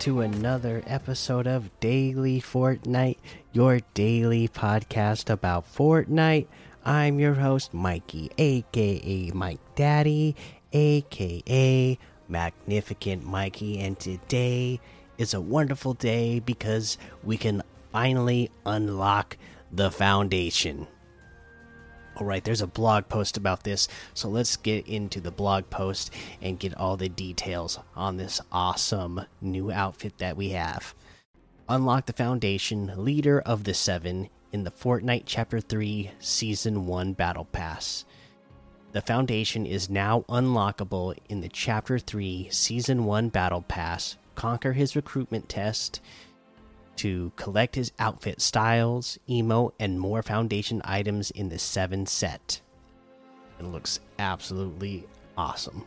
To another episode of Daily Fortnite, your daily podcast about Fortnite. I'm your host, Mikey, aka Mike Daddy, aka Magnificent Mikey, and today is a wonderful day because we can finally unlock the foundation. All right, there's a blog post about this, so let's get into the blog post and get all the details on this awesome new outfit that we have. Unlock the Foundation, Leader of the Seven, in the Fortnite Chapter 3 Season 1 Battle Pass. The Foundation is now unlockable in the Chapter 3 Season 1 Battle Pass. Conquer his recruitment test to collect his outfit styles, emo, and more foundation items in the 7 set. It looks absolutely awesome.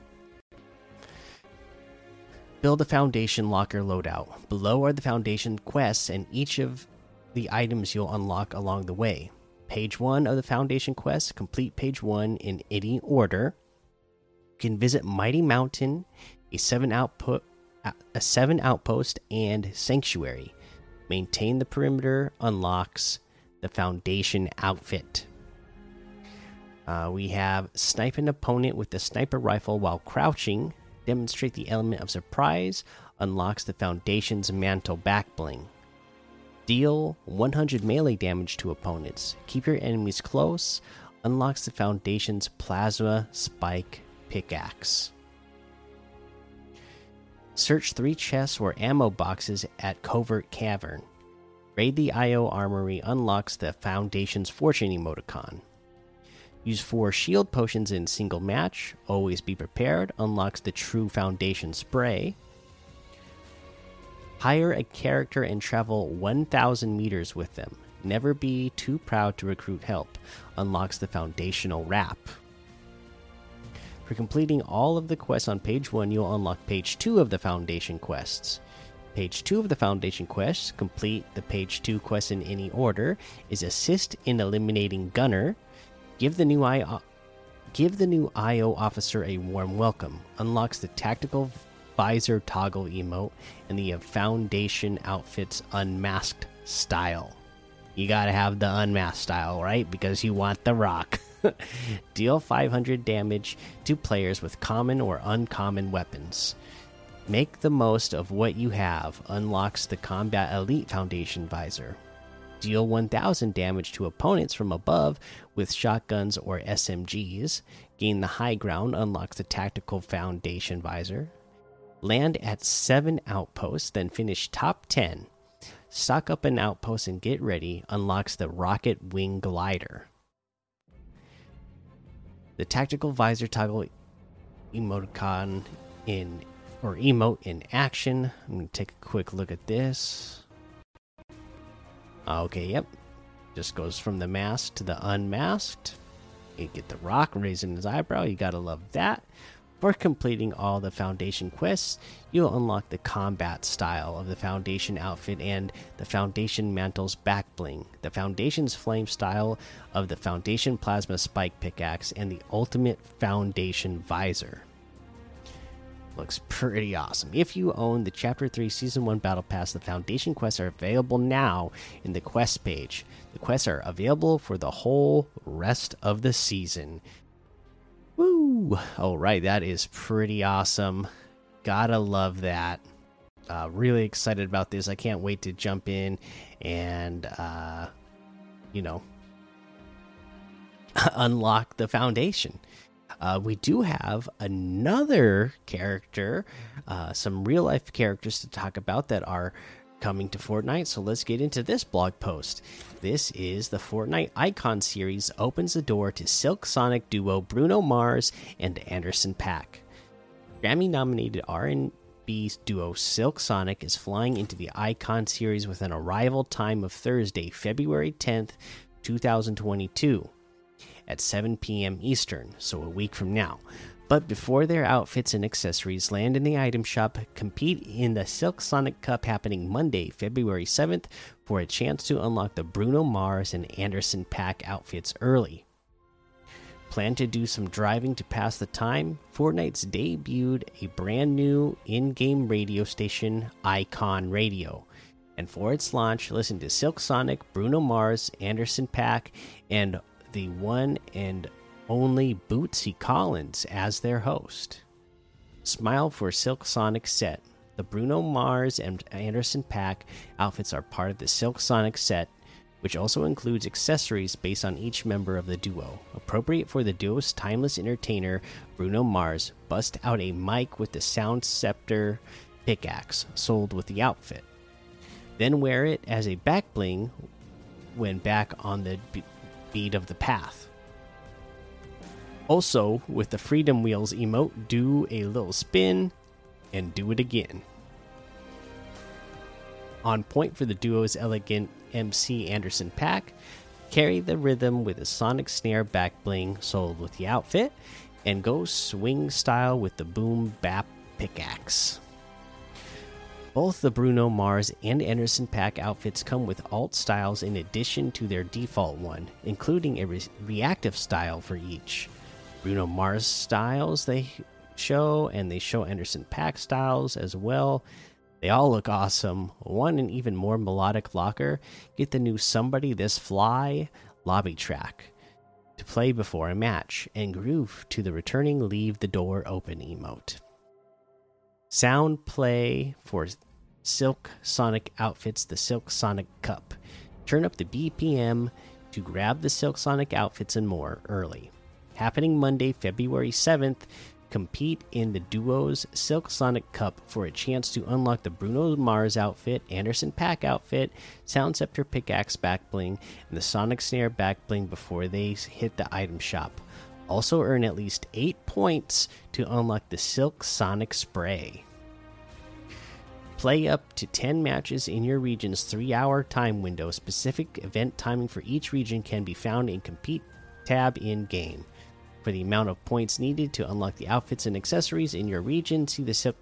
Build a foundation locker loadout. Below are the foundation quests and each of the items you'll unlock along the way. Page 1 of the foundation quest, complete page 1 in any order. You can visit Mighty Mountain, a 7 output a 7 outpost and sanctuary. Maintain the perimeter unlocks the foundation outfit. Uh, we have snipe an opponent with the sniper rifle while crouching. Demonstrate the element of surprise. Unlocks the foundation's mantle back bling. Deal 100 melee damage to opponents. Keep your enemies close. Unlocks the foundation's plasma spike pickaxe. Search three chests or ammo boxes at Covert Cavern. Raid the IO Armory unlocks the Foundation's Fortune emoticon. Use four shield potions in single match. Always be prepared. Unlocks the True Foundation spray. Hire a character and travel 1,000 meters with them. Never be too proud to recruit help. Unlocks the Foundational Wrap. For completing all of the quests on page 1, you'll unlock page 2 of the Foundation quests. Page 2 of the Foundation quests, complete the page 2 quests in any order, is assist in eliminating Gunner. Give the new IO, give the new IO officer a warm welcome. Unlocks the tactical visor toggle emote and the Foundation outfit's unmasked style. You gotta have the unmasked style, right? Because you want the rock. Deal 500 damage to players with common or uncommon weapons. Make the most of what you have. Unlocks the Combat Elite Foundation visor. Deal 1000 damage to opponents from above with shotguns or SMGs. Gain the high ground. Unlocks the Tactical Foundation visor. Land at 7 outposts, then finish top 10. Stock up an outpost and get ready. Unlocks the Rocket Wing Glider. The tactical visor toggle emoticon in or emote in action. I'm to take a quick look at this. Okay, yep. Just goes from the masked to the unmasked. You get the rock raising his eyebrow. You got to love that. For completing all the Foundation quests, you'll unlock the combat style of the Foundation outfit and the Foundation mantle's back bling, the Foundation's flame style of the Foundation plasma spike pickaxe, and the ultimate Foundation visor. Looks pretty awesome. If you own the Chapter 3 Season 1 Battle Pass, the Foundation quests are available now in the quest page. The quests are available for the whole rest of the season. Woo! All right, that is pretty awesome. Gotta love that. Uh, really excited about this. I can't wait to jump in and, uh, you know, unlock the foundation. Uh, we do have another character, uh, some real life characters to talk about that are coming to Fortnite. So let's get into this blog post. This is the Fortnite Icon series opens the door to Silk Sonic duo Bruno Mars and Anderson .Paak. Grammy nominated R&B duo Silk Sonic is flying into the Icon series with an arrival time of Thursday, February 10th, 2022 at 7 p.m. Eastern, so a week from now. But before their outfits and accessories land in the item shop, compete in the Silk Sonic Cup happening Monday, February 7th, for a chance to unlock the Bruno Mars and Anderson .Paak outfits early. Plan to do some driving to pass the time? Fortnite's debuted a brand new in game radio station, Icon Radio. And for its launch, listen to Silk Sonic, Bruno Mars, Anderson .Paak, and the one and only Bootsy Collins as their host. Smile for Silk Sonic set. The Bruno Mars and Anderson .Paak outfits are part of the Silk Sonic set which also includes accessories based on each member of the duo. Appropriate for the duo's timeless entertainer, Bruno Mars, bust out a mic with the Sound Scepter pickaxe, sold with the outfit. Then wear it as a back bling when back on the beat of the path. Also, with the Freedom Wheels emote, do a little spin and do it again. On point for the duo's elegant MC Anderson .Paak. Carry the rhythm with a sonic snare back bling sold with the outfit, and go swing style with the boom bap pickaxe. Both the Bruno Mars and Anderson .Paak outfits come with alt styles in addition to their default one, including a re reactive style for each. Bruno Mars styles they show, and they show Anderson .Paak styles as well. They all look awesome. One and even more melodic locker. Get the new Somebody This Fly lobby track to play before a match and groove to the returning Leave the Door Open emote. Sound play for Silk Sonic outfits the Silk Sonic Cup. Turn up the BPM to grab the Silk Sonic outfits and more early. Happening Monday, February 7th compete in the duos Silk Sonic Cup for a chance to unlock the Bruno Mars outfit, Anderson .Paak outfit, Sound Scepter pickaxe back bling, and the Sonic Snare back bling before they hit the item shop. Also, earn at least 8 points to unlock the Silk Sonic Spray. Play up to 10 matches in your region's 3 hour time window. Specific event timing for each region can be found in Compete tab in game. For the amount of points needed to unlock the outfits and accessories in your region, see the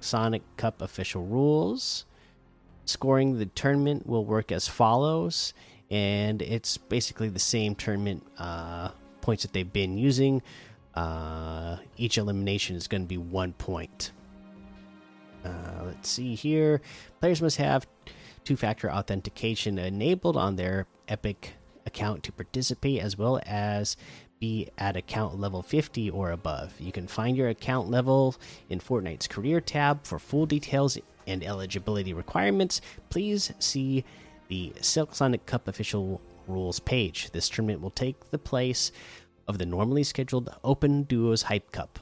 Sonic Cup official rules. Scoring the tournament will work as follows, and it's basically the same tournament uh, points that they've been using. Uh, each elimination is going to be one point. Uh, let's see here. Players must have two factor authentication enabled on their Epic account to participate, as well as be at account level 50 or above. You can find your account level in Fortnite's career tab. For full details and eligibility requirements, please see the Silk Sonic Cup official rules page. This tournament will take the place of the normally scheduled Open Duos Hype Cup.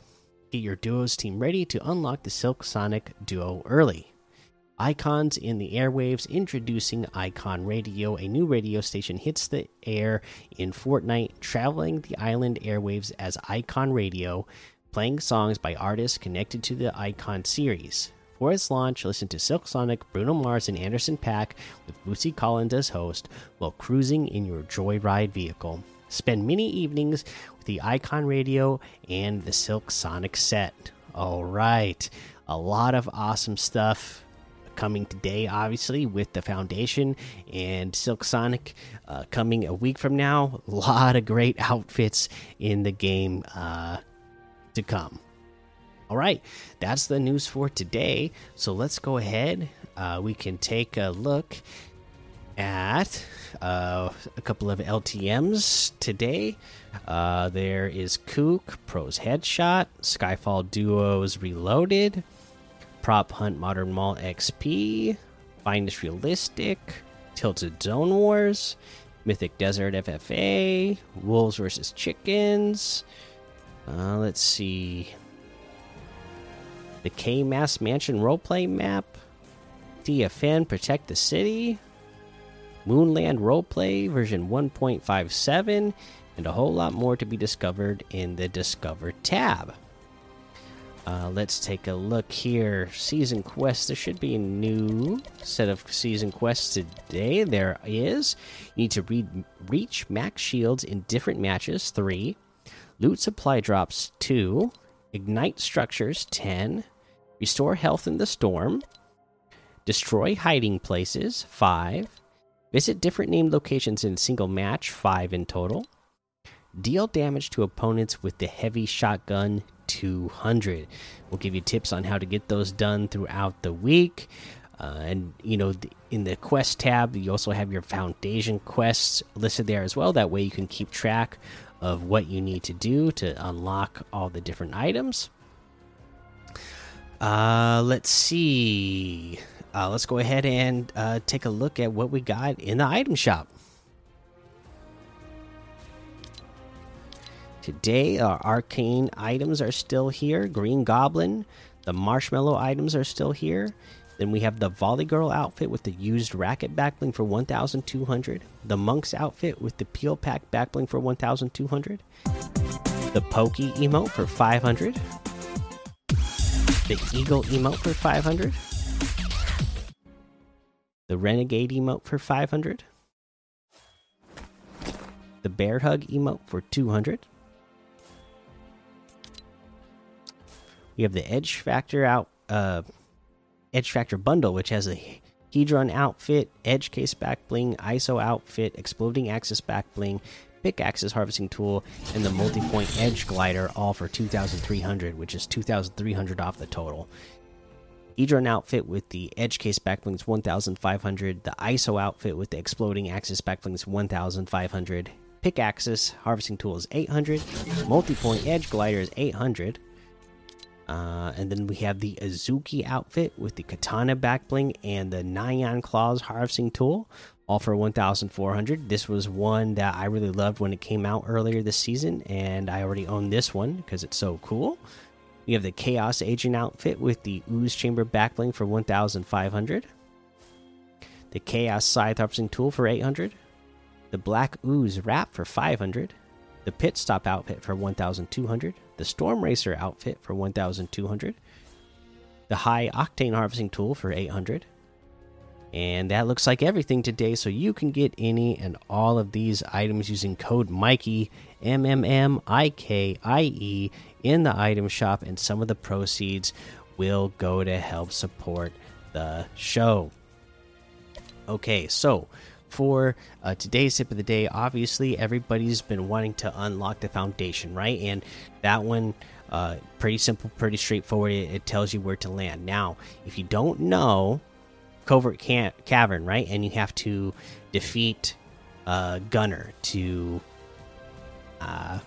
Get your Duos team ready to unlock the Silk Sonic Duo early. Icons in the airwaves introducing Icon Radio. A new radio station hits the air in Fortnite, traveling the island airwaves as Icon Radio, playing songs by artists connected to the Icon series. For its launch, listen to Silk Sonic, Bruno Mars, and Anderson .Paak with Bootsy Collins as host while cruising in your Joyride vehicle. Spend many evenings with the Icon Radio and the Silk Sonic set. All right, a lot of awesome stuff coming today, obviously, with the Foundation and Silk Sonic uh, coming a week from now. A lot of great outfits in the game uh, to come. All right, that's the news for today. So let's go ahead. Uh, we can take a look at uh, a couple of LTMs today. Uh, there is Kook, Pros Headshot, Skyfall Duos Reloaded, Prop Hunt Modern Mall XP, Finest Realistic, Tilted Zone Wars, Mythic Desert FFA, Wolves versus Chickens. Uh, let's see. The K Mass Mansion roleplay map, DFN Protect the City, Moonland roleplay version 1.57, and a whole lot more to be discovered in the Discover tab. Uh, let's take a look here. Season quests. There should be a new set of season quests today. There is. You need to reach max shields in different matches. Three. Loot supply drops. Two. Ignite structures. Ten. Restore health in the storm. Destroy hiding places. Five. Visit different named locations in single match. Five in total. deal damage to opponents with the heavy shotgun 200. We'll give you tips on how to get those done throughout the week. Uh, and you know, in the quest tab, you also have your foundation quests listed there as well. That way, you can keep track of what you need to do to unlock all the different items. Uh, let's see. Uh, let's go ahead and uh, take a look at what we got in the item shop. Today, our arcane items are still here. Green Goblin, the marshmallow items are still here. Then we have the Volley Girl outfit with the used racket backbling for 1,200. The Monk's outfit with the Peel Pack backbling for 1,200. The Pokey emote for 500. The Eagle emote for 500. The Renegade emote for 500. The Bear Hug emote for 200. We have the Edge Factor out uh Edge Factor bundle, which has a Hedron outfit, Edge Case back bling, ISO outfit, Exploding Axis back bling, Pickaxes harvesting tool, and the multi point Edge glider, all for 2,300, which is 2,300 off the total. Hedron outfit with the Edge Case backblings 1,500, the ISO outfit with the Exploding Axis backblings 1,500, Pickaxes harvesting tool is 800, multi point Edge glider is 800. Uh, and then we have the Azuki outfit with the Katana backbling and the Nyan Claws harvesting tool, all for 1,400. This was one that I really loved when it came out earlier this season, and I already own this one because it's so cool. We have the Chaos Agent outfit with the Ooze Chamber backbling for 1,500. The Chaos Scythe harvesting tool for 800. The Black Ooze wrap for 500 the pit stop outfit for 1200 the storm racer outfit for 1200 the high octane harvesting tool for 800 and that looks like everything today so you can get any and all of these items using code mikey m m m i k i e in the item shop and some of the proceeds will go to help support the show. Okay so for uh, today's tip of the day, obviously everybody's been wanting to unlock the foundation, right? And that one, uh, pretty simple, pretty straightforward. It, it, tells you where to land. Now, if you don't know Covert can't Cavern, right, and you have to defeat uh, Gunner to uh,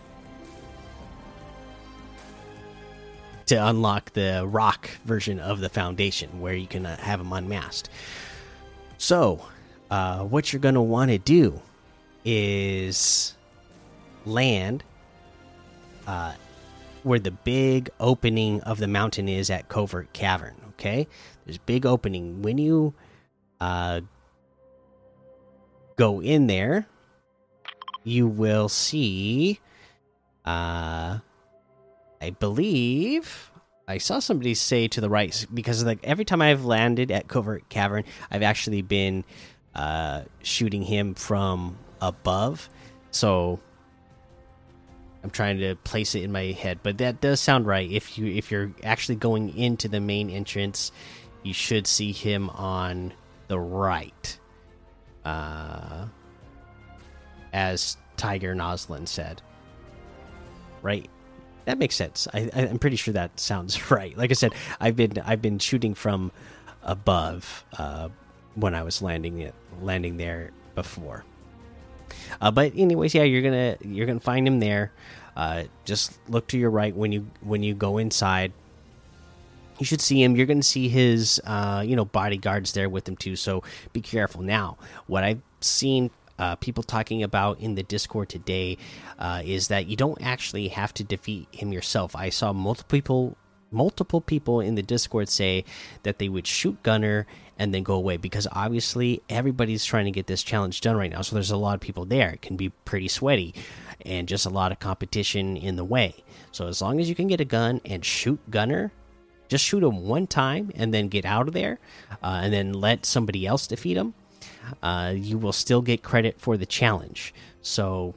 to unlock the rock version of the foundation, where you can uh, have them unmasked. So uh, what you're going to want to do is land uh, where the big opening of the mountain is at Covert Cavern. Okay, there's big opening when you uh, go in there. You will see. Uh, I believe I saw somebody say to the right because like every time I've landed at Covert Cavern, I've actually been uh, shooting him from above. So I'm trying to place it in my head, but that does sound right. If you if you're actually going into the main entrance, you should see him on the right. Uh, as Tiger Noslin said. Right? That makes sense. I, I'm pretty sure that sounds right. Like I said, I've been I've been shooting from above, uh, when I was landing it landing there before. Uh, but anyways, yeah, you're gonna you're gonna find him there. Uh, just look to your right when you when you go inside. You should see him. You're gonna see his uh, you know bodyguards there with him too. So be careful. Now, what I've seen uh, people talking about in the Discord today uh, is that you don't actually have to defeat him yourself. I saw multiple people multiple people in the Discord say that they would shoot Gunner and then go away because obviously everybody's trying to get this challenge done right now. So there's a lot of people there. It can be pretty sweaty and just a lot of competition in the way. So as long as you can get a gun and shoot Gunner, just shoot him one time and then get out of there uh, and then let somebody else defeat him. Uh, you will still get credit for the challenge. So,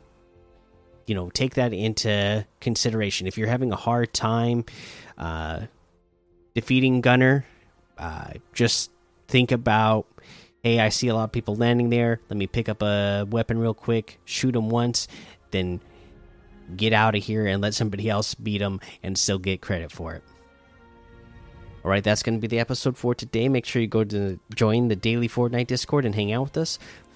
you know, take that into consideration. If you're having a hard time uh, defeating Gunner, uh, just think about hey, I see a lot of people landing there. Let me pick up a weapon real quick, shoot them once, then get out of here and let somebody else beat them and still get credit for it. All right, that's going to be the episode for today. Make sure you go to join the daily Fortnite Discord and hang out with us.